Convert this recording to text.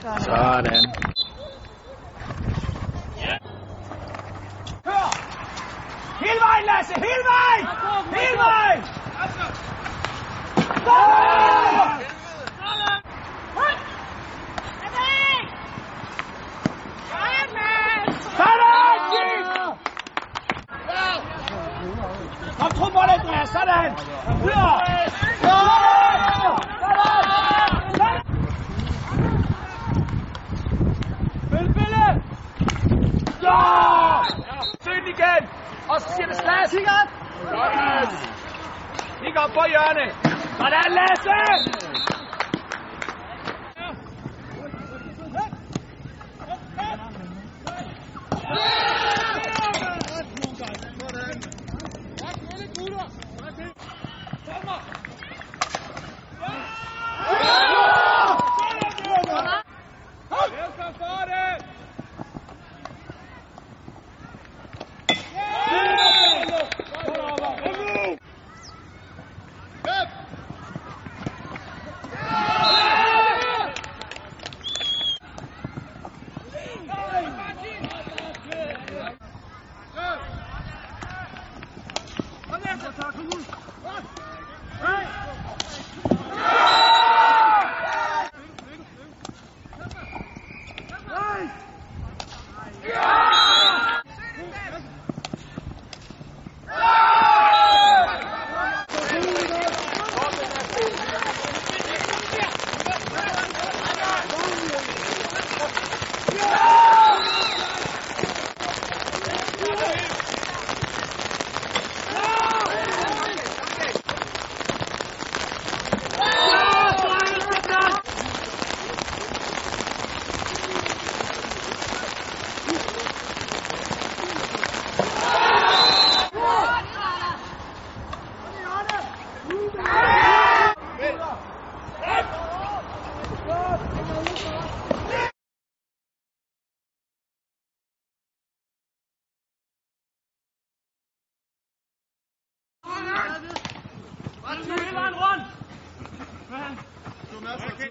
Sådan. Kør! Hele vejen, Lasse! Hele vejen! Hele vejen! Sådan! Kom, tro på det, Andreas! Sådan! Videre! Sådan! Sådan! Følg, Bille! Ja! Søg igen! Og så siger det slags! Kig op! Sådan! Kig op på hjørnet! Sådan, Lasse! Hele plaza.